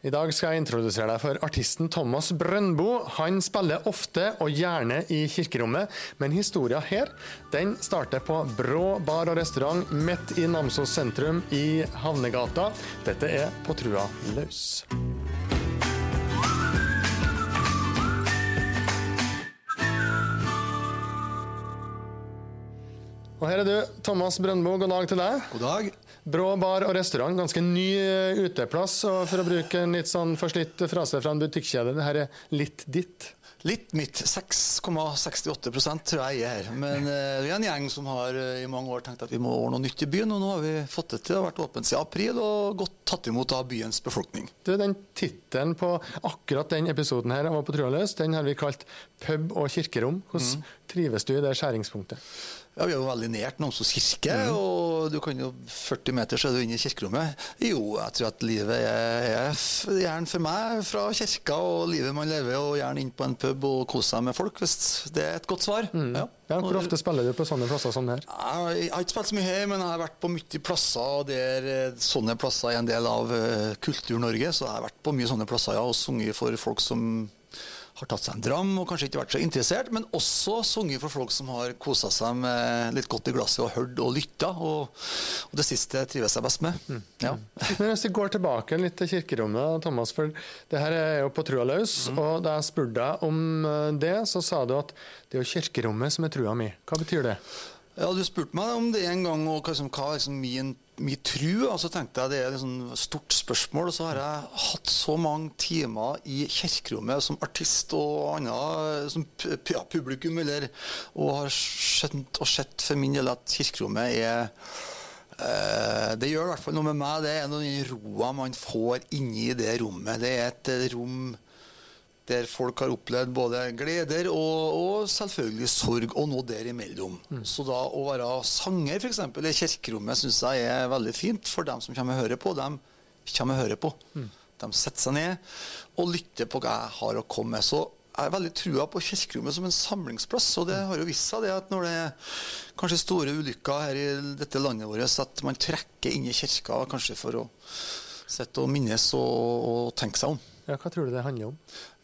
I dag skal jeg introdusere deg for artisten Thomas Brøndbo. Han spiller ofte og gjerne i kirkerommet, men historia her den starter på Brå bar og restaurant midt i Namsos sentrum i Havnegata. Dette er På trua løs. Og her er du, Thomas Brøndbo. God dag til deg. God dag. Brå bar og restaurant, ganske ny eh, uteplass. Og for å bruke en litt sånn forslitt frase fra en butikkjede, det her er litt ditt. Litt mitt. 6,68 tror jeg er her. Men uh, vi er en gjeng som har uh, i mange år tenkt at vi må ordne noe nytt i byen, og nå har vi fått det til. Det har vært åpent siden april og godt tatt imot av byens befolkning. Du, Den tittelen på akkurat den episoden her av På trua den har vi kalt pub og kirkerom. Hvordan mm. trives du i det skjæringspunktet? Ja, Vi er jo veldig nært Namsos kirke, mm. og du kan jo 40 meter så er du inne i kirkerommet. Jo, jeg tror at livet er, er gjerne for meg fra kirka og livet man lever, og gjerne inn på en pub og kose seg med folk, hvis det er et godt svar. Mm. Ja. ja. Hvor ofte spiller du på sånne plasser som her? Jeg har ikke spilt så mye her, men jeg har vært på mye plasser der eh, sånne plasser er en del av eh, Kultur-Norge, så jeg har vært på mye sånne plasser ja, og sunget for folk som har tatt seg en dram og kanskje ikke vært så interessert, men også sunget for folk som har kosa seg med litt godt i glasset og hørt og lytta. Og, og, det siste trives jeg best med. Mm. Ja. Men Hvis vi går tilbake litt til kirkerommet, Thomas, for det her er jo på trua løs. Mm. Og da jeg spurte deg om eh, det, så sa du at det er jo kirkerommet som er trua mi. Hva betyr det? Ja, Du spurte meg om det en gang, og hva, hva liksom min min tru. Og så tenkte jeg det er et liksom, stort spørsmål. Og så har jeg hatt så mange timer i kirkerommet som artist og annet som ja, publikum, eller, og har skjønt og sett for min del at kirkerommet er eh, det gjør i hvert fall noe med meg. Det er den roa man får inni det rommet. Det er et rom der folk har opplevd både gleder og, og selvfølgelig sorg, og noe derimellom. Mm. Så da å være sanger f.eks. i kirkerommet syns jeg er veldig fint for dem som kommer og hører på. De kommer og hører på. Mm. De setter seg ned og lytter på hva jeg har å komme med. Så jeg er veldig trua på kirkerommet som en samlingsplass. Og det har jo vist seg det at når det er kanskje store ulykker her i dette landet vårt, at man trekker inn i kirka kanskje for å sitte og minnes og, og tenke seg om. Ja, Hva tror du det handler om?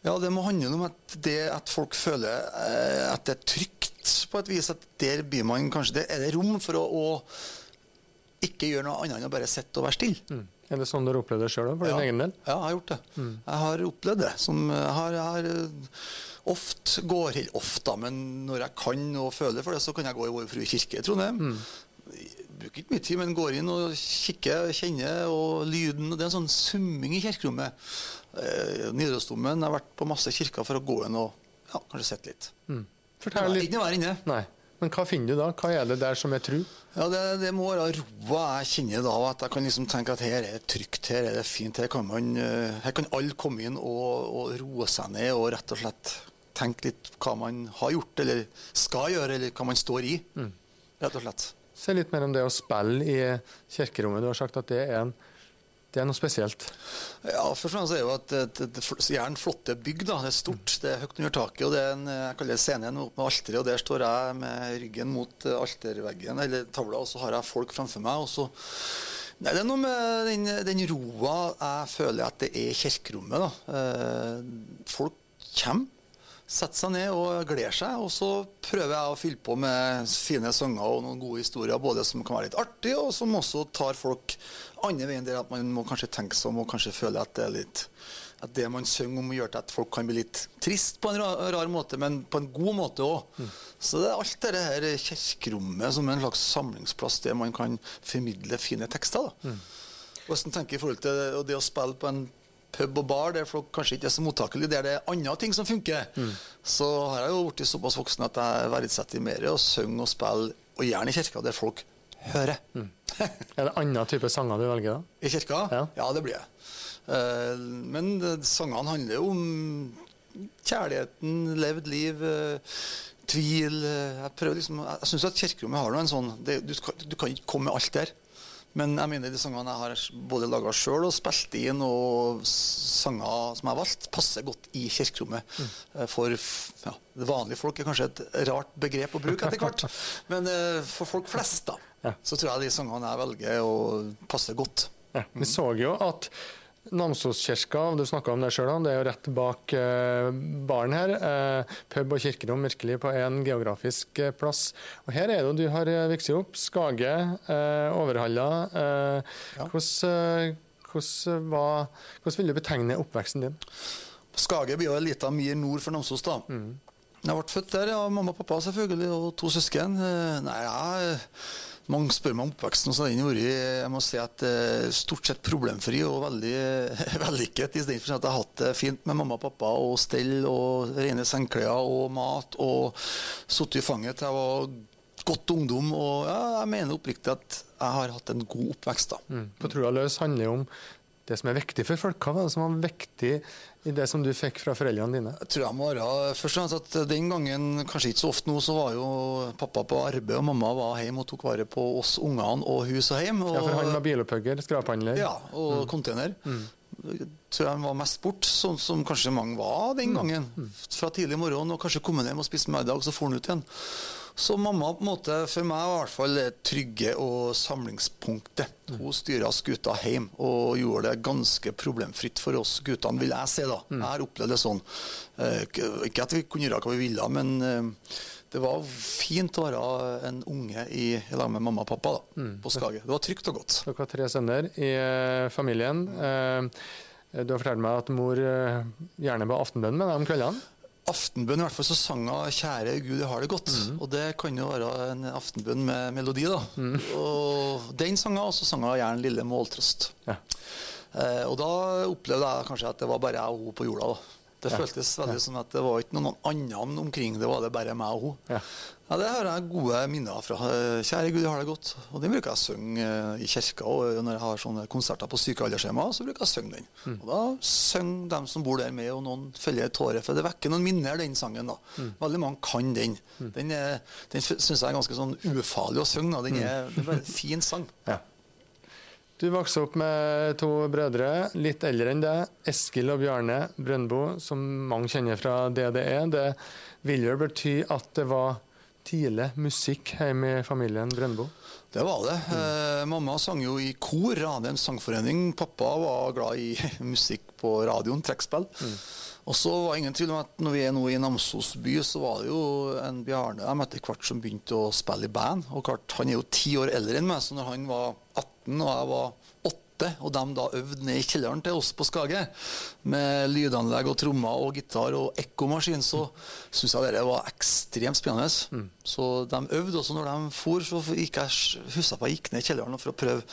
Ja, Det må handle om at, det, at folk føler eh, at det er trygt på et vis. At der blir man kanskje det Er det rom for å, å ikke gjøre noe annet enn å bare sitte og være stille? Mm. Er det sånn du har opplevd det sjøl for ja. din egen del? Ja, jeg har gjort det. Mm. Jeg har opplevd det. Som jeg har, jeg har eh, ofte går helt ofte, men når jeg kan og føler for det, så kan jeg gå i Vår Frue kirke i Trondheim. Mm bruker ikke mye tid, men går inn og kikker, kjenner, og lyden Det er en sånn summing i kirkerommet. Eh, Nidarosdomen har vært på masse kirker for å gå inn og ja, kanskje sett litt. Mm. Fortell litt. Ikke være inne. Nei. Men hva finner du da? Hva er det der som er tru? Ja, det, det, må være roa jeg kjenner da. At jeg kan liksom tenke at her er det trygt, her er det fint. Her kan, man, eh, her kan alle komme inn og, og roe seg ned og rett og slett tenke litt hva man har gjort eller skal gjøre, eller hva man står i. Mm. Rett og slett. Se litt mer om det å spille i kirkerommet. Du har sagt at det er, en, det er noe spesielt? Ja, først og fremst er jo at det, er gjerne flotte bygg. da, Det er stort, det er høyt under taket. og det er en, Jeg kaller det scenen med alteret, og der står jeg med ryggen mot alterveggen, eller tavla, og så har jeg folk framfor meg. og så Nei, Det er noe med den, den roa jeg føler at det er i kirkerommet. da. Eh, folk kommer setter seg ned og gleder seg. Og så prøver jeg å fylle på med fine sanger og noen gode historier, både som kan være litt artig, og som også tar folk andre veien der at man må kanskje tenke seg om og kanskje føle at det er litt at det man synger om, gjør til at folk kan bli litt trist på en rar, rar måte, men på en god måte òg. Mm. Så det er alt dette her kirkerommet som en slags samlingsplass der man kan formidle fine tekster. da. Mm. Hvordan en tenker i forhold til det å spille på en pub og bar der folk kanskje ikke er så mottakelige, der det er andre ting som funker, mm. så har jeg jo blitt såpass voksen at jeg verdsetter mer å synge og spille, og gjerne i kirka, der folk hører. Mm. er det andre type sanger du velger da? I kirka? Ja, ja det blir det. Uh, men sangene handler jo om kjærligheten, levd liv, uh, tvil. Uh, jeg prøver liksom, jeg syns at kirkerommet har noe en sånn det, du, du, kan ikke komme med alt der. Men jeg mener de sangene jeg har både laga sjøl og spilt inn, og sanger som jeg har valgt, passer godt i kirkerommet. Mm. For ja, vanlige folk er kanskje et rart begrep å bruke etter hvert. Men uh, for folk flest, da, ja. så tror jeg de sangene jeg velger, og passer godt. Ja, vi så jo at Namsoskirka, du snakka om det sjøl, det er jo rett bak eh, baren her. Eh, pub og kirkerom virkelig på én geografisk eh, plass. Og her er det du har vokst opp. Skage, eh, Overhalla. Eh, hvordan, hvordan, var, hvordan vil du betegne oppveksten din? Skage blir jo ei lita mye nord for Namsos, da. Jeg ble født der, ja. Mamma og pappa selvfølgelig, og to søsken. Eh, Nei, ja, mange spør meg om oppveksten, så den har vært Jeg må si at eh, stort sett problemfri og veldig vellykket. I stedet for at jeg har hatt det fint med mamma og pappa og stell og rene sengeklær og mat og sittet i fanget til jeg var godt ungdom. Og ja, jeg mener oppriktig at jeg har hatt en god oppvekst, da. Mm. På trua løs handler om det som er viktig for folk. Hva var det som var viktig i det som du fikk fra foreldrene dine? Jeg tror jeg må være først og fremst at Den gangen, kanskje ikke så ofte nå, så var jo pappa på arbeid, og mamma var hjemme og tok vare på oss ungene og hus og hjem. Og, Ja, for han var bilopphugger, skraphandler. ja, og container. Jeg tror jeg var mest bort, sånn som kanskje mange var den gangen. Fra tidlig morgen og kanskje komme hjem og spise middag, så får han ut igjen. Så mamma på en måte, for meg var i hvert fall det trygge og samlingspunktet. Hun styra skuta hjem og gjorde det ganske problemfritt for oss guttene, vil jeg si. da. Jeg har opplevd det sånn. Eh, ikke at vi kunne gjøre hva vi ville, men eh, det var fint å være en unge i i lag med mamma og pappa da, på Skage. Det var trygt og godt. Dere har tre sønner i eh, familien. Du har fortalt meg at mor gjerne ba aftenbønn med deg om kveldene. Aftenbønn, i hvert fall så sang hun 'Kjære Gud, jeg har det godt'. Og det kan jo være en aftenbønn med melodi, da. Og den sang hun, og så sang hun gjerne 'Lille måltrøst'. Ja. Eh, og da opplevde jeg kanskje at det var bare jeg og hun på jorda. da. Det føltes veldig som at det var ikke noen andre omkring, det var det bare meg og hun. Ja. Det har jeg gode minner fra. Eh, Kjære Gud, jeg har det godt. Og den bruker jeg å synge eh, i kirka. Og når jeg har sånne konserter på sykealderskjema, så bruker jeg å synge den. Mm. Og da synger de som bor der med, og noen følger tårer. For det vekker noen minner, den sangen. da. Mm. Veldig mange kan den. Den, er- den syns jeg er ganske sånn ufarlig å synge. da. Den er, det er bare en fin sang. Mm. Ja. Du vokste opp med to brødre, litt eldre enn deg. Eskil og Bjarne Brøndbo, som mange kjenner fra DDE. Det vil vel bety at det var tidlig musikk hjemme i familien Brøndbo? Det var det. Mm. Eh, mamma sang jo i kor, Ranheim sangforening. Pappa var glad i musikk på radioen, trekkspill. Mm. Og så var det ingen tvil om at når vi er nå i Namsos by, så var det jo en Bjarne dem etter hvert som begynte å spille i band. Og klart, han er jo ti år eldre enn meg, så når han var 18 og jeg var 8, og de da øvde ned i kjelleren til oss på Skage med lydanlegg og trommer og gitar og ekkomaskin, så syns jeg det var ekstremt spennende. Så de øvde også når de for, så gikk jeg huska på jeg gikk ned i kjelleren for å prøve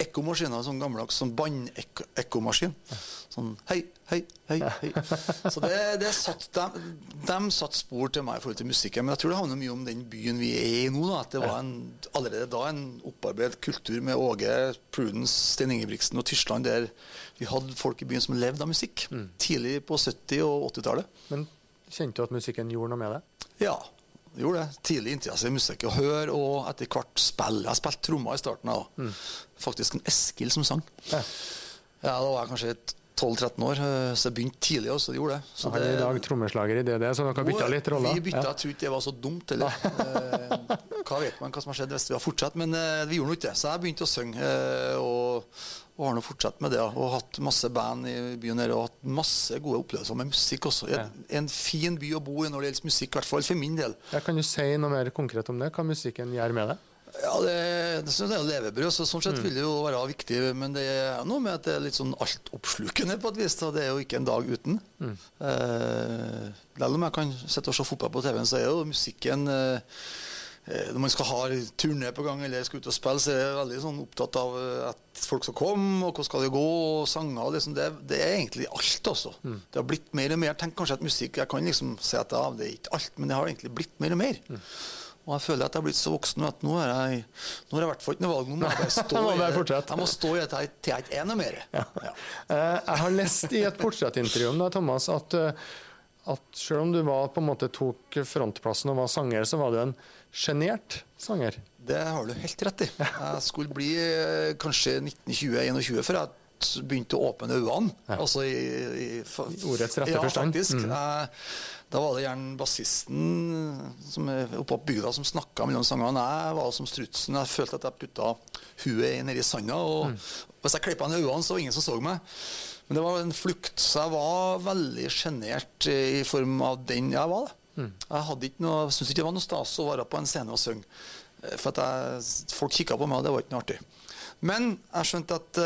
ekkomaskiner, sånn gammeldags sånn båndekkomaskin. Sånn hei, hei, hei. hei. Så det, det satt, de, de satt spor til meg i forhold til musikken. Men jeg tror det handler mye om den byen vi er i nå. Da. At det var en, allerede da en opparbeidet kultur med Åge, Prudence, Sten Ingebrigtsen og Tyskland, der vi hadde folk i byen som levde av musikk. Tidlig på 70- og 80-tallet. Men kjente du at musikken gjorde noe med deg? Ja, gjorde det. Tidlig interesse i musikk. Å høre og etter hvert spill. Jeg spilte trommer i starten. Da. Faktisk en Eskil som sang. Ja. Ja, Da var jeg kanskje 12-13 år, eh, så jeg begynte tidlig. Også, de gjorde det. Så har er i dag trommeslager i DDE, så dere har bytta litt roller? Vi bytta, Ja. jeg tror ikke det var så dumt heller. Eh, hva vet man hva som har skjedd hvis vi har fortsatt, men eh, vi gjorde nå ikke det. Så jeg begynte å synge, og, og har nå fortsatt med det. Og hatt masse band i byen her, og hatt masse gode opplevelser med musikk også. En, en fin by å bo i når det gjelder musikk, i hvert fall for min del. Jeg kan du si noe mer konkret om det? Hva musikken gjør med deg? Ja, det, det synes jeg er levebrød, så sånn sett vil det jo være viktig. Men det er noe med at det er litt sånn altoppslukende på et vis. Da. Det er jo ikke en dag uten. Eh, Selv om jeg kan sitte og se fotball på TV-en, så er jo musikken eh, eh, Når man skal ha turné på gang eller skal ut og spille, så er jeg veldig sånn opptatt av eh, at folk skal komme, og hvordan skal det gå, og sanger. Liksom. Det, det er egentlig alt, altså. Det har blitt mer og mer. Tenk kanskje at musikk Jeg kan liksom si at ja, det er ikke alt, men det har egentlig blitt mer og mer. Og jeg føler at jeg har blitt så voksen at nå har jeg Nå har jeg i hvert fall ikke noe valg. Nå må jeg bare stå Må i det. Jeg må stå i dette til jeg- ikke er noe mer. Ja. Ja. Jeg har lest i et portrettintervju om deg, Thomas, at, eh, at selv om du var, på en måte tok frontplassen og var sanger, så var du en sjenert sanger. Det har du helt rett i. Jeg skulle bli eh, kanskje 1920-21 før jeg begynte å åpne øynene. Altså i, i, I ordets rette ja, forstand. Faktisk. Mm. Jeg, da var det gjerne bassisten som er oppe på bygda som snakka mellom sangene. Jeg var som strutsen. Jeg følte at jeg putta huet nedi sanda og Hvis jeg klippa ned øynene, så var det ingen som så meg. Men det var en flukt. Så jeg var veldig sjenert i form av den jeg var. Mm. Jeg hadde ikke noe, syntes ikke det var noe stas å være på en scene og synge. Eh, for at jeg, folk kikka på meg, og det var ikke noe artig. Men jeg skjønte at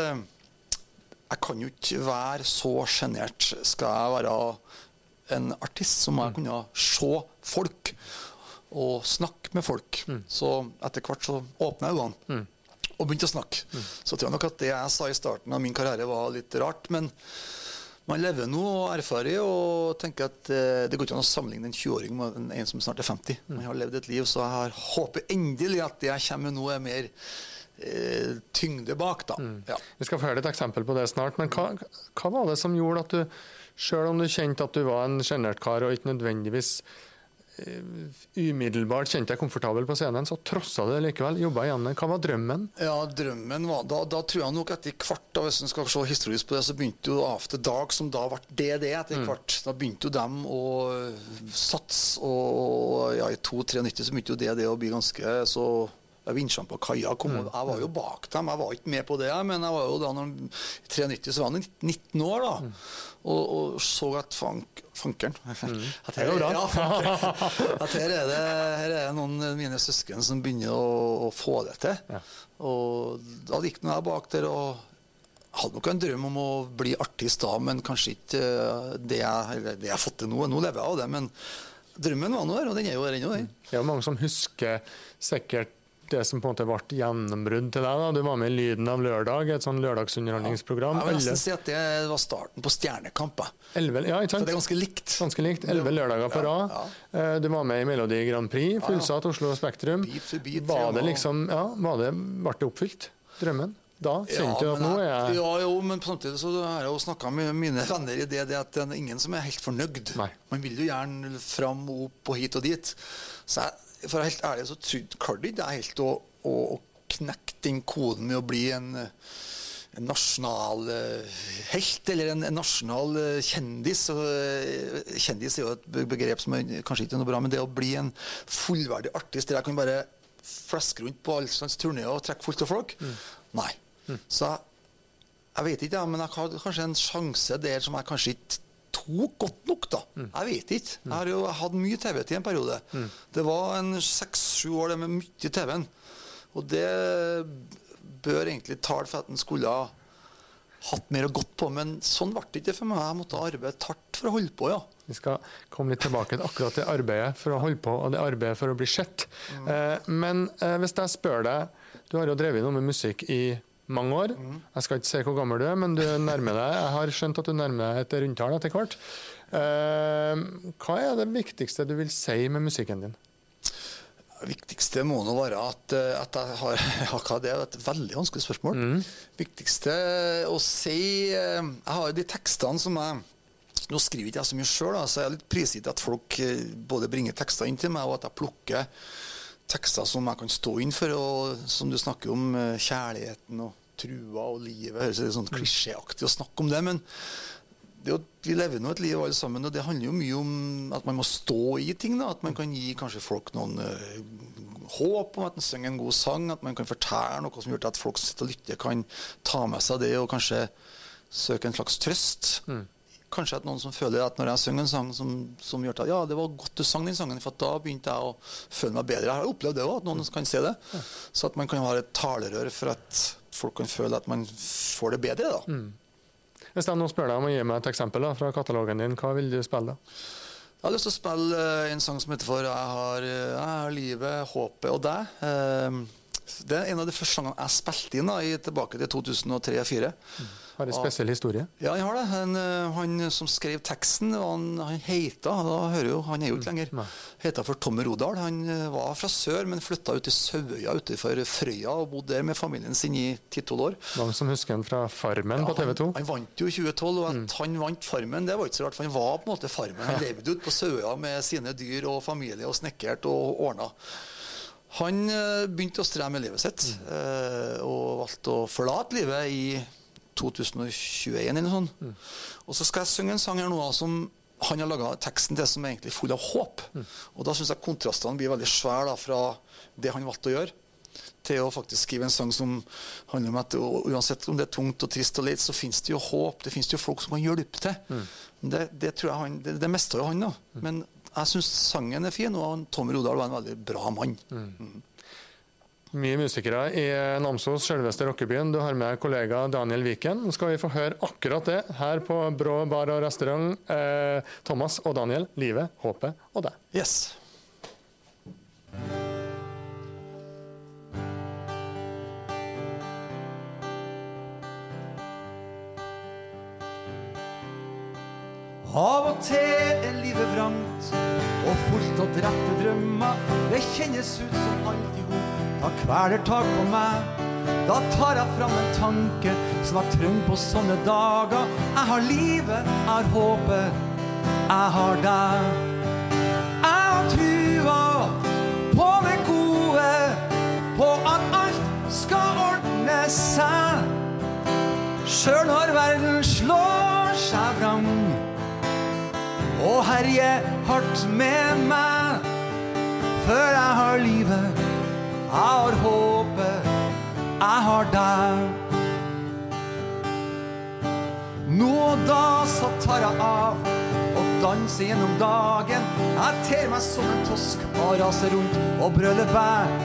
jeg kan jo ikke være så sjenert. Skal jeg være en artist, så må jeg mm. kunne se folk og snakke med folk. Mm. Så etter hvert så åpna jeg øynene mm. og begynte å snakke. Mm. Så tror jeg nok at det jeg sa i starten av min karriere, var litt rart. men man lever nå og erfarer og tenker at eh, det går ikke an å sammenligne en 20-åring med en som snart er 50. Mm. Man har levd et liv, så jeg har håper endelig at det jeg kommer med nå, er mer eh, tyngde bak. da. Mm. Ja. Vi skal få høre et eksempel på det snart. Men hva, hva var det som gjorde at du, sjøl om du kjente at du var en sjenert kar og ikke nødvendigvis Eh, umiddelbart kjente deg komfortabel på scenen, så trossa det likevel. Jobba igjen. Hva var drømmen? Ja, drømmen var, da, da tror jeg nok etter hvert, da, hvis en skal se historisk på det, så begynte jo After Dark, som da ble DD etter mm. hvert, da begynte jo dem å satse. Og ja, i 92 så begynte jo DD å bli ganske så Vinsjene på kaia mm. Jeg var jo bak dem, jeg var ikke med på det. Men jeg var jo da når, i 93 så var han 19 år, da. Mm. Og, og, så at fank, fankeren mm. at, her, ja, at her, er det, her er noen av mine søsken som begynner å, å få det til. Ja. Og da gikk jeg bak der og hadde nok en drøm om å bli artist da, men kanskje ikke eh, det jeg, det jeg har fått til nå. Nå lever jeg av det, men drømmen var nå der, og den er jo der ennå. Det er jo mange som husker sikkert det som på en måte ble gjennombrudd til deg. da. Du var med i Lyden av lørdag, et sånn lørdagsunderholdningsprogram. Ja, jeg vil nesten si at det var starten på Stjernekamp. Elve, ja, ikke sant? For det er ganske likt. Ganske likt. Elleve lørdager på rad. Ja, ja. Eh, du var med i Melodi Grand Prix, fullsatt Oslo Spektrum. Beat beat, var det liksom, ja, var det, ble det oppfylt, drømmen? Da kjente ja, du at nå er jeg Ja, jo, men samtidig så har jeg jo snakka med mine venner i det, det at det er ingen som er helt fornøyd. Nei. Man vil jo gjerne fram og opp og hit og dit. Så jeg, for å være helt ærlig så klarte ikke jeg helt å å, å knekke den koden med å bli en, en nasjonal uh, helt, eller en, en nasjonal uh, kjendis. Og, kjendis er jo et begrep som er kanskje ikke er noe bra, men det å bli en fullverdig artist der jeg kan bare flaske rundt på alle slags turneer og trekke fullt av folk, mm. nei. Mm. Så jeg vet ikke, men jeg har kanskje en sjanse der som jeg kanskje ikke tok godt nok, da. Mm. Jeg vet ikke. Jeg har jo hatt mye TV-tid en periode. Mm. Det var en seks-sju år det med mye TV-en. Og det bør egentlig tale for at en skulle ha hatt mer å gått på, men sånn ble det ikke for meg. Jeg måtte arbeide hardt for å holde på, ja. Vi skal komme litt tilbake til akkurat det arbeidet for å holde på, og det arbeidet for å bli sett. Mm. Eh, men eh, hvis jeg spør deg, du har jo drevet noe med musikk i mange år. Jeg skal ikke si hvor gammel du er, men du nærmer deg. Jeg har skjønt at du nærmer deg et rundtall etter hvert. Eh, hva er det viktigste du vil si med musikken din? Det viktigste må nå være at, eh, at jeg har ja, Det er et veldig vanskelig spørsmål. Mm. viktigste å si eh, Jeg har de tekstene som jeg Nå skriver ikke jeg så mye sjøl, så jeg er litt prisgitt at folk både bringer tekster inn til meg, og at jeg plukker tekster som jeg kan stå inn for, og som du snakker om kjærligheten og trua og livet. Høres litt sånn klisjéaktig å snakke om det, men det, vi lever nå et liv alle sammen, og det handler jo mye om at man må stå i ting. da, At man kan gi kanskje folk noen uh, håp om at man synger en god sang. At man kan fortelle noe som gjør at folk som sitter og lytter, kan ta med seg det og kanskje søke en slags trøst. Mm. Kanskje at noen som føler at når jeg synger en sang som, som, gjør at ja, det var godt du sang den sangen, for da begynte jeg å føle meg bedre. Jeg har opplevd det òg, at noen kan se det. Ja. Så at man kan ha et talerør for at folk kan føle at man får det bedre. da. Mm. Hvis jeg nå spør deg om å gi meg et eksempel da, fra katalogen din, hva vil du spille da? Jeg har lyst til å spille eh, en sang som heter for 'Jeg har, eh, jeg har livet, håpet og deg'. Det er en av de første sangene jeg spilte inn da, tilbake til 2003-2004. Mm. Har en spesiell historie? Ja, jeg har det. Han, eh, han som skrev teksten, han, han heita da hører jo, Han er jo ikke mm. lenger. Mm. Heita for Tommy Rodal. Han eh, var fra sør, men flytta ut til Sauøya utenfor Frøya og bodde der med familien sin i 10-12 år. Mange som husker han fra Farmen ja, på TV 2? Han, han, vant jo i 2012, og at mm. han vant Farmen, det var ikke så rart. For han var på en måte Farmen. Han levde ute på Sauøya med sine dyr og familie og snekkert og ordna. Han eh, begynte å streve med livet sitt, mm. og valgte å forlate livet i 2021 eller noe sånt. Mm. Og så skal jeg synge en sang her nå som han har laga teksten til som er egentlig full av håp. Mm. Og da syns jeg kontrastene blir veldig svære fra det han valgte å gjøre, til å faktisk skrive en sang som handler om at uansett om det er tungt og trist og leit, så finnes det jo håp. Det finnes jo folk som kan hjelpe til. Mm. Det, det, tror jeg han, det, det mista jo han. da. Mm. Men jeg syns sangen er fin, og Tommy Rodal var en veldig bra mann. Mm. mm. Mye musikere i Namsos, selveste rockebyen. Du har med kollega Daniel Viken. Nå skal vi få høre akkurat det her på Brå bar og restaurant. Eh, Thomas og Daniel, livet, håpet og deg. Yes. Av og til er livet vrangt og fullt av drepte drømmer. Det kjennes ut som alt i hop da kveler tak på meg. Da tar jeg fram en tanke som jeg trenger på sånne dager. Jeg har livet, jeg har håpet, jeg har deg. Jeg har trua på det gode, på at alt skal ordne seg. Sjøl når verden slår seg vrang og herje hardt med meg. Før jeg har livet, jeg har håpet, jeg har deg. Nå og da så tar jeg av og danser gjennom dagen. Jeg ter meg som en tosk og raser rundt og brøler bær.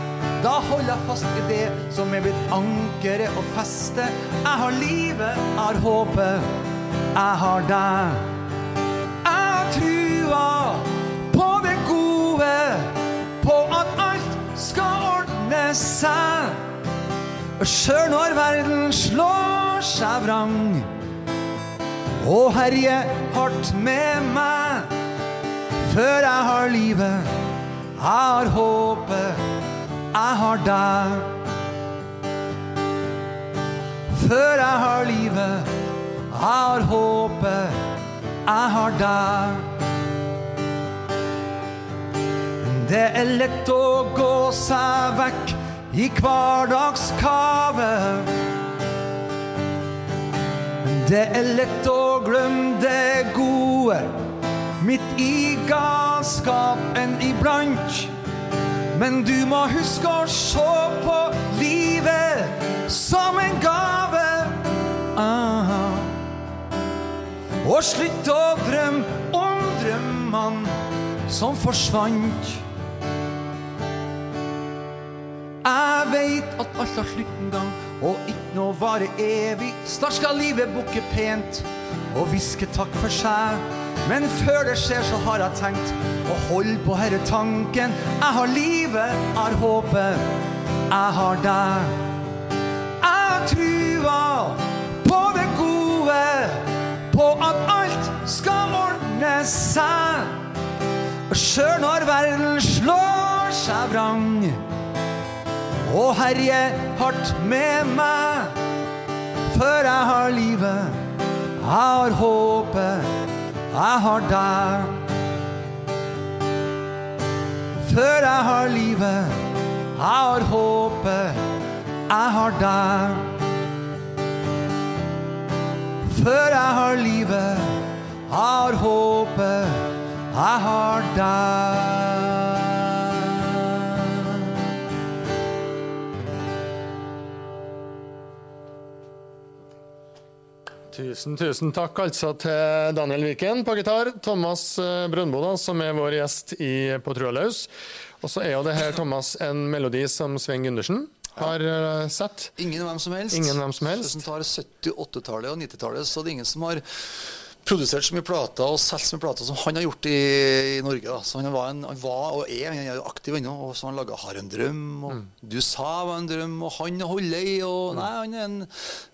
Da holder jeg fast i det som er blitt ankeret og festet. Jeg har livet, jeg har håpet, jeg har deg ordne Og Sjøl når verden slår seg vrang og herjer hardt med meg. Før jeg har livet, jeg har håpet, jeg har deg. Før jeg har livet, jeg har håpet, jeg har deg. Det er lett å gå seg vekk i hverdagskave. Det er lett å glemme det gode midt i galskapen iblant. Men du må huske å se på livet som en gave. Aha. Og slutte å drømme om drømmene som forsvant. Jeg veit at alt har slutt en gang, og ikke noe varer evig. Snart skal livet bukke pent og hviske takk for seg. Men før det skjer, så har jeg tenkt å holde på herre tanken. Jeg har livet, jeg har håpet, jeg har deg. Jeg trua på det gode, på at alt skal ordne seg. Og sjøl når verden slår seg vrang og herje hardt med meg. Før jeg har livet, jeg har håpet, jeg har deg. Før jeg har livet, jeg har håpet, jeg har deg. Før jeg har livet, jeg har håpet, jeg har deg. Tusen, tusen takk altså til Daniel Viken på gitar, Thomas eh, Brøndbo, da, som er vår gjest i På trua løs. Og så er jo det her, Thomas, en melodi som Svein Gundersen har ja. sett. Ingen hvem som helst. Ingen hvem som helst. Hvis en tar 70-, 80-tallet og 90-tallet, så det er ingen som har produsert så mye plater og solgt så mye plater som han har gjort i, i Norge. Da. Så han var, en, han var, og er, han er aktiv ennå. Og så han laga 'Har en drøm', og mm. 'Du sa var en drøm', og 'Han holder i'. Og, mm. nei, han er en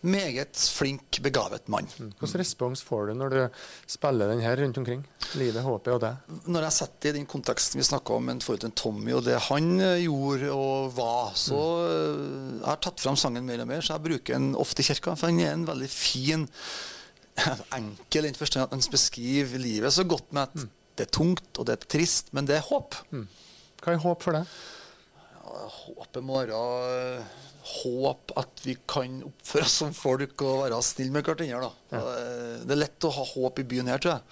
meget flink, begavet mann. Mm. Hvilken respons får du når du spiller den her rundt omkring? Livet, håpet og det? Når jeg setter det i den konteksten vi snakka om, i forhold til Tommy og det han eh, gjorde og var, så mm. jeg har tatt fram sangen mer og mer, så jeg bruker den ofte i kirka. For han er en veldig fin enkel i den forstand at han beskriver livet så godt med at mm. det er tungt og det er trist, men det er håp. Mm. Hva er håp for deg? Ja, håpet må være håp at vi kan oppføre oss som folk og være snille med hverandre. da. Eh, Det er lett å ha håp i byen her, tror jeg.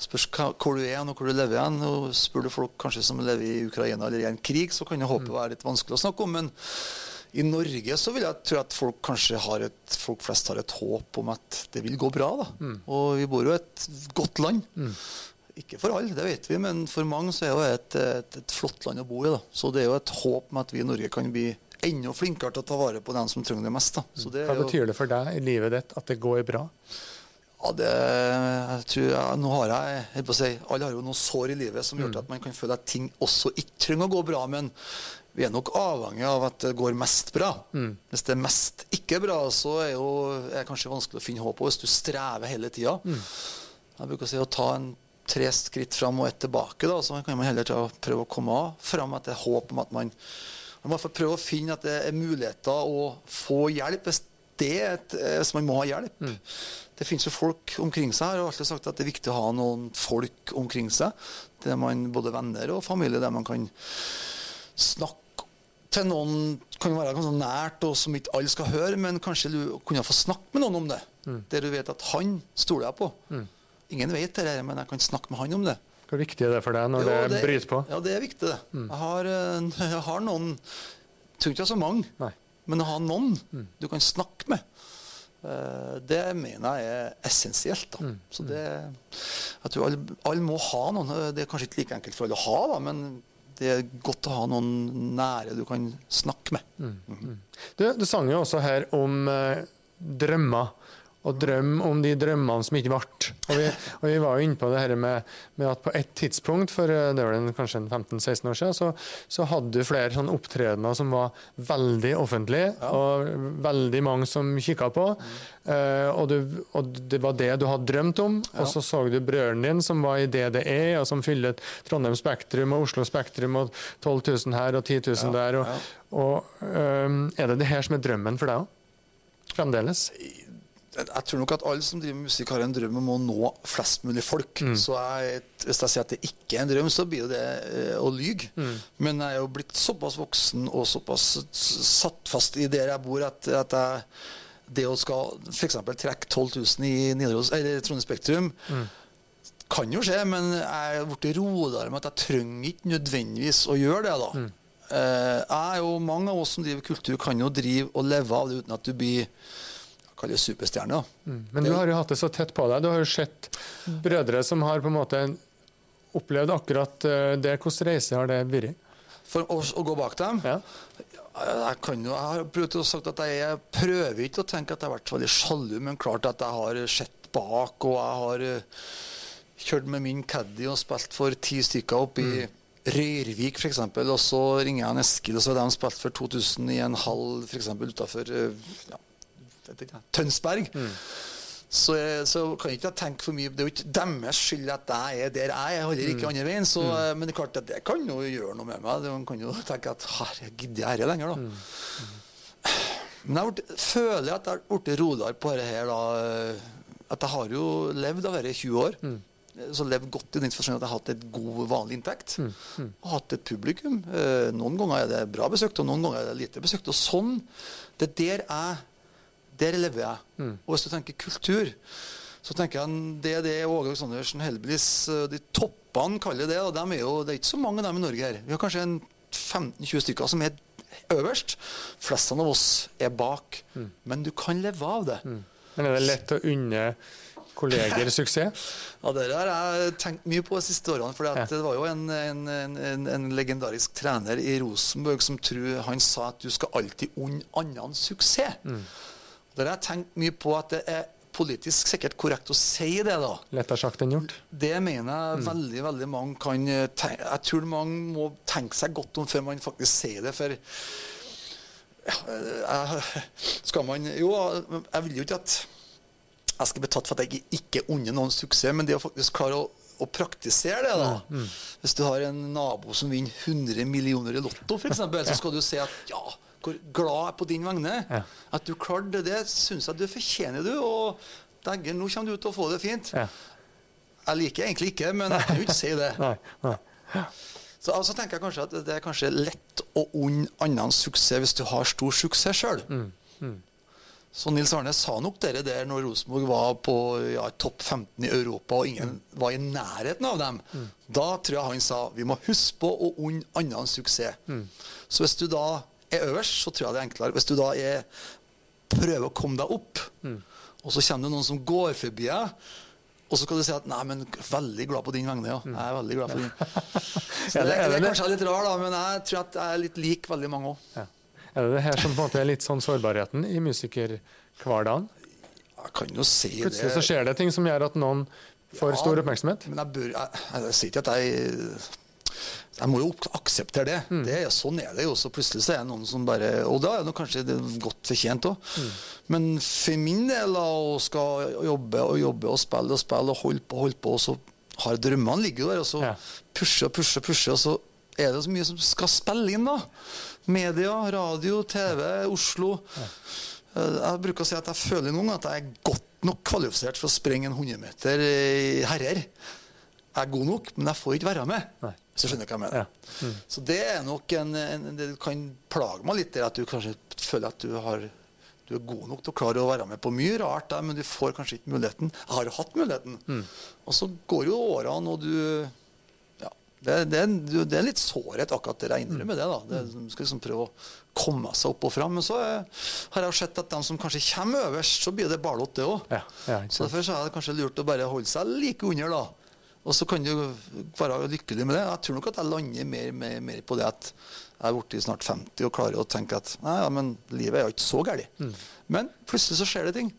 Spørs hvor du er og hvor du lever igjen. Og spør du folk kanskje som lever i Ukraina eller i en krig, så kan håpet være litt vanskelig å snakke om. Men i Norge så vil jeg tro at folk kanskje har et, folk flest har et håp om at det vil gå bra. da. Og vi bor jo i et godt land. Ikke for alle, det vet vi, men for mange så er det et, et, et flott land å bo i. da. Så det er jo et håp om at vi i Norge kan bli enda flinkere til å ta vare på dem som trenger det mest. da. Så det Hva jo- betyr det for deg i livet ditt at det går bra? ja, det jeg tror jeg, Nå har jeg, jeg på å si, Alle har jo noen sår i livet som gjør mm. at man kan føle at ting også ikke trenger å gå bra. Men vi er nok avhengig av at det går mest bra. Hvis det er mest ikke bra, så er jo, er det kanskje vanskelig å finne håp. Hvis du strever hele tida Jeg bruker å si å ta en tre skritt fram og ett tilbake, da, så kan man heller prøve å komme fram etter håp om at man man må prøve å finne at det er muligheter å få hjelp hvis det er et, eh, hvis man må ha hjelp. Det finnes jo folk omkring seg. Jeg har alltid sagt at det er viktig å ha noen folk omkring seg. Der man, både venner og familie, der man kan snakke til noen kan være ganske nært, og som ikke alle skal høre, men kanskje du kunne få snakke med noen om det. Der du vet at han stoler jeg på. Ingen vet det, men jeg kan snakke med han om det. Hvor viktig er det for deg når Jo, det, bryter på? Ja, det er viktig, det. Jeg, har, eh, jeg har noen Tror ikke ha så mange, Nei. men å ha noen du kan snakke med. eh, Det mener jeg er essensielt. da. Så det, jeg tror alle, alle må ha noen. Det er kanskje ikke like enkelt for alle å ha, da, men det er godt å ha noen nære du kan snakke med. Du, du sang jo også her om eh, drømmer. Og drøm om de drømmene som ikke ble. Og vi, og vi var jo inne på det her med, med at på et tidspunkt, for eh, det var den, kanskje 15-16 år siden, så, så hadde du flere sånne opptredener som var veldig offentlige, og veldig mange som kikka på. Eh, og, du, og det var det du hadde drømt om. Og så så du brødren din som var i DDE, og som fyller Trondheim Spektrum og Oslo Spektrum, og 12 000 her og 10 000 der. Og, og um, er det det her som er drømmen for deg òg? Fremdeles? Jeg tror nok at alle som driver med musikk, har en drøm om å nå flest mulig folk. Så jeg, hvis jeg sier at det ikke er en drøm, så blir det eh, å lyge. Men jeg er jo blitt såpass voksen og såpass satt fast i der jeg bor, at, at jeg det å skal f.eks. trekke 12 000 i Nidaros, Trondheim Spektrum kan jo skje, men jeg er blitt roligere med at jeg trenger ikke nødvendigvis å gjøre det. da. Eh, jeg er jo, Mange av oss som driver kultur, kan jo drive og leve av det uten at du blir jeg superstjerner. Mm. Men du har jo hatt det så tett på deg. Du har jo sett brødre som har på en måte opplevd akkurat eh, det. Hvordan reise har det vært? For å, å gå bak dem Ja. jeg, kan jo, jeg har prøvd å sagt at jeg, jeg prøver ikke å tenke at jeg har vært veldig sjalu, men klart at jeg har sett bak, og jeg har eh, kjørt med min caddy og spilt for ti stykker opp i Røyrvik f.eks., og så ringer jeg en Eskil, og så har de spilt for 2000 i en hall f.eks. utafor ja, vet Mm. Tønsberg. Så, jeg- så kan jeg ikke tenke for mye Det er jo ikke deres skyld at jeg er der jeg er. Holder ikke andre veien. Så, mm. Men det er klart at det kan jo gjøre noe med meg. Man kan jo tenke at herregud, gidder jeg dette lenger, da? Men jeg ble, føler at jeg har blitt roligere på dette her, da. At jeg har jo levd av dette i 20 år. Så levd godt i den forstand at jeg har hatt et god, vanlig inntekt. Og hatt et publikum. Eh, Noen ganger er det bra besøkt, og noen ganger er det lite besøkt. Og sånn, det er der jeg der lever jeg. Og hvis du tenker kultur, så tenker jeg det er det Åge Aleksandersen, Hellbillies, eh, de toppene kaller det. og dem er jo, Det er ikke så mange dem i Norge her. Vi har kanskje 15-20 stykker som er øverst. Flestene av oss er bak. Men du kan leve av det. Men er det lett å unne kolleger suksess? Ja, Det der har jeg tenkt mye på de siste årene. For Ja. det var jo en, en, en, en, en legendarisk trener i Rosenborg som tror, han sa at du skal alltid unne andre suksess. Der har jeg tenkt mye på at det er politisk sikkert korrekt å si det, da. Lettere sagt enn gjort. Det mener jeg veldig veldig mange kan eh, tenke, Jeg tror mange må tenke seg godt om før man faktisk sier det. For ja, eh, skal man Jo, jeg vil jo ikke at jeg skal bli tatt for at jeg ikke- unner noen suksess, men det å faktisk klare å, å praktisere det, da. Hvis du har en nabo som vinner 100 millioner i Lotto, f.eks., så skal du si at ja, hvor glad jeg er på din vegne. Ja. At du klarte det, det syns jeg du fortjener, du. Og dæggen, nå kommer du til å få det fint. Ja. Jeg liker egentlig ikke, men jeg kan jo ikke si det. Nei, nei. Så altså, tenker jeg kanskje at det er kanskje lett å unne annens suksess hvis du har stor suksess sjøl. Så Nils Arne sa nok dere der når Rosenborg var på ja, topp 15 i Europa og ingen var i nærheten av dem. Da tror jeg han sa vi må huske på å unne annen suksess. Så hvis du da er øverst, så tror jeg det er enklere. Hvis du da er prøver å komme deg opp, og så kommer det noen som går forbi deg, og så skal du si at 'nei, men veldig glad på din vegne', ja. Jeg er veldig glad for din. Så det, det- er kanskje litt rar, da, men jeg tror at jeg er litt lik veldig mange òg. Ja. Er det det her som på en måte er litt sånn sårbarheten i musikerhverdagen? Jeg kan jo si Plutselig det. så skjer det ting som gjør at noen får Ja, stor oppmerksomhet. Men jeg bør jeg, jeg, sier ikke at jeg Jeg må jo akseptere det. Mm. det. Sånn er det jo. Så plutselig så er det noen som bare Og da er det kanskje det godt fortjent òg. Mm. Men for min del, å skal jobbe og jobbe og spille og spille og holde på og holde på, og så har drømmene ligger der, og så Ja. pushe og pushe, pushe, og så er det så mye som skal spille inn, da. Media, radio, TV, Oslo. Ja. Jeg bruker å si at jeg føler noen ganger at jeg er godt nok kvalifisert for å sprenge en 100 meter herrer. Jeg er god nok, men jeg får ikke være med. Nei. Hvis du skjønner hva jeg mener. Ja. Mm. Så det er nok en, en Det kan plage meg litt, at du kanskje føler at du har du er god nok til å klare å være med på mye rart, der, men du får kanskje ikke muligheten. Jeg har hatt muligheten. Mm. Og så går jo årene, og du ja, det, det, er det er litt sårhet akkurat det jeg innrømmer det. da. Det, Mm. du skal liksom prøve å komme seg opp og fram. Men så er, har jeg sett at de som kanskje kommer øverst, så blir det barlott, det òg. Ja, ja, Så derfor så er det kanskje lurt å bare holde seg like under, da. Og så kan du være lykkelig med det. Jeg tror nok at jeg lander mer, mer, mer på det at jeg er blitt snart 50 og klarer å tenke at nei, ja, men livet er jo ikke så galt. Mm. Men plutselig så skjer det ting.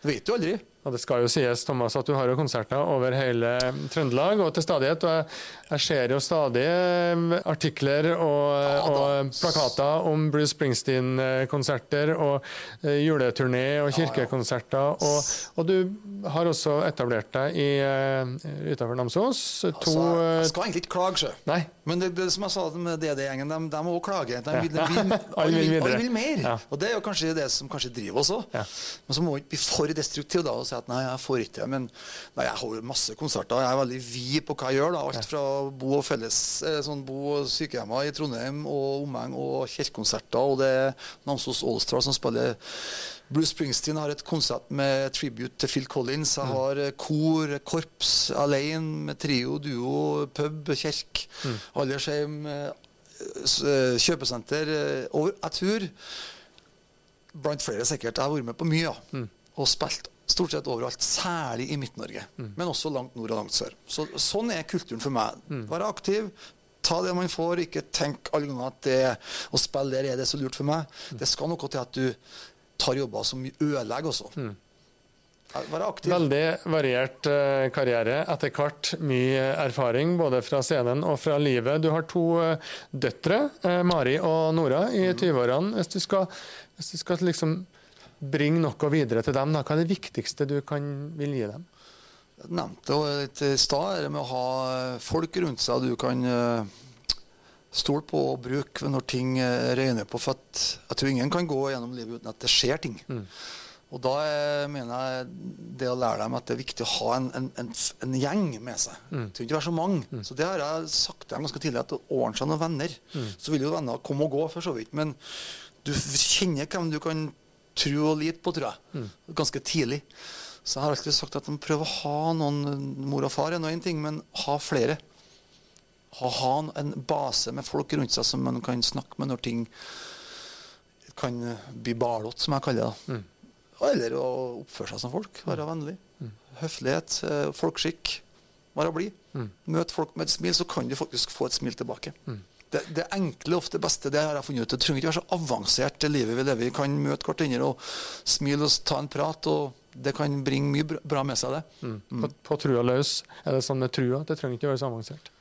Du vet jo aldri. Og det skal jo sies, Thomas, at du har jo konserter over hele Trøndelag og til stadighet. Og jeg, jeg ser jo stadig eh, artikler og, Ja, og plakater om Bruce Springsteen-konserter og eh, juleturné og kirkekonserter. Og, og du har også etablert deg i, eh, utenfor Namsos. To Altså, jeg skal egentlig ikke klage, sjø. Men det, det som jeg sa med DD-gjengen, de, de må også klage. De vil, de vil, Alle vil alle vil mer. Ja. Og det er jo kanskje det som kanskje driver oss òg. Ja. Men så må vi ikke bli for destruktive da, og si at nei, jeg får ikke det. Men nei, jeg har jo masse konserter. Jeg er veldig vid på hva jeg gjør. da, Alt fra bo- og felles, eh, sånn bo- og sykehjemmer i Trondheim og omheng, og kirkekonserter. Og det er Namsos Allstar som spiller Bruce Springsteen har et konsert med tribute til Phil Collins. Jeg har mm. kor, korps, alene, med trio, duo, pub, kirke. Aldersheim, eh, eh, kjøpesenter. Over, jeg tror blant flere sikkert. Jeg har vært med på mye, ja. Og spilt stort sett overalt. Særlig i Midt-Norge. Men også langt nord og langt sør. Så, sånn er kulturen for meg. Være aktiv. Ta det man får. Ikke tenk alle ganger at det, å spille der er det så lurt for meg. Det skal noe til at du tar jobber som ødelegger også. Mm. Veldig variert eh, karriere. Etter hvert mye erfaring både fra scenen og fra livet. Du har to eh, døtre, eh, Mari og Nora, i 20-årene. Hvis du skal, hvis du skal liksom bringe noe videre til dem, da, hva er det viktigste du kan, vil gi dem? Jeg nevnte det i stad, det med å ha folk rundt seg du kan eh, stole på og bruke når ting eh, røyner på. For at jeg tror ingen kan gå gjennom livet uten at det skjer ting. Og da eh, mener jeg det å lære dem at det er viktig å ha en, en, en, en gjeng med seg. Det trenger ikke være så mange. Så det har jeg sagt til dem ganske tidlig, at det ordner seg noen venner. Så vil jo venner komme og gå, for så vidt. Men du kjenner hvem du kan tro og lite på, tror jeg. Ganske tidlig. Så jeg har alltid sagt at de prøver å ha noen Mor og far er nå én ting, men ha flere. Ha, ha en base med folk rundt seg som man kan snakke med når ting kan bli barlott, som jeg kaller det. Eller å oppføre seg som folk. Være vennlig. Høflighet, folkskikk, folkeskikk. Være blid. Møt folk med et smil, så kan du faktisk få et smil tilbake. Det, det enkle ofte beste, det har jeg funnet ut. Det trenger ikke være så avansert det livet vi lever i. Vi kan møte hverandre og smile og ta en prat, og det kan bringe mye bra- bra med seg, det. På, på trua løs, er det sånn med trua? Det trenger ikke være så avansert.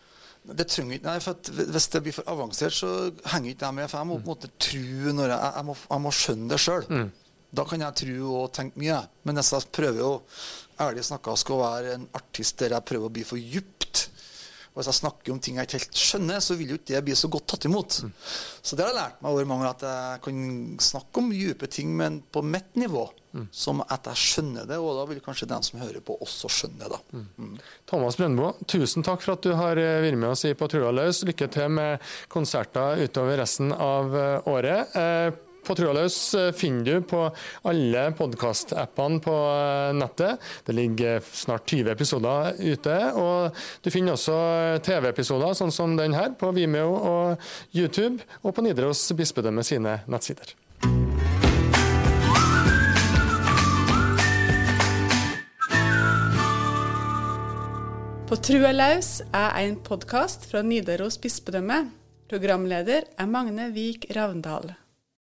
Det trenger ikke, nei, for Hvis det blir for avansert, så henger ikke jeg med. For jeg må på en måte tro når jeg, jeg, må, jeg må skjønne det sjøl. Da kan jeg tro og tenke mye. Men hvis jeg prøver å ærlig snakka skal være en artist der jeg prøver å bli for djupt, og hvis jeg snakker om ting jeg ikke helt skjønner, så vil jo ikke det bli så godt tatt imot. Så det har jeg lært meg over mange år, at jeg kan snakke om dype ting, men på mitt nivå. Som at jeg skjønner det, og da vil kanskje den som hører på, også skjønne det. da. Mm. Thomas Brøndbo, tusen takk for at du har eh, vært med oss i Patrulja løs. Lykke til med konserter utover resten av eh, året. Eh, på trua løs finner du på alle podkastappene på nettet. Det ligger snart 20 episoder ute. Og du finner også TV-episoder sånn som den her på Vimeo og YouTube, og på Nidaros bispedømme sine nettsider. På trua laus er en podkast fra Nidaros bispedømme. Programleder er Magne Vik Ravndal.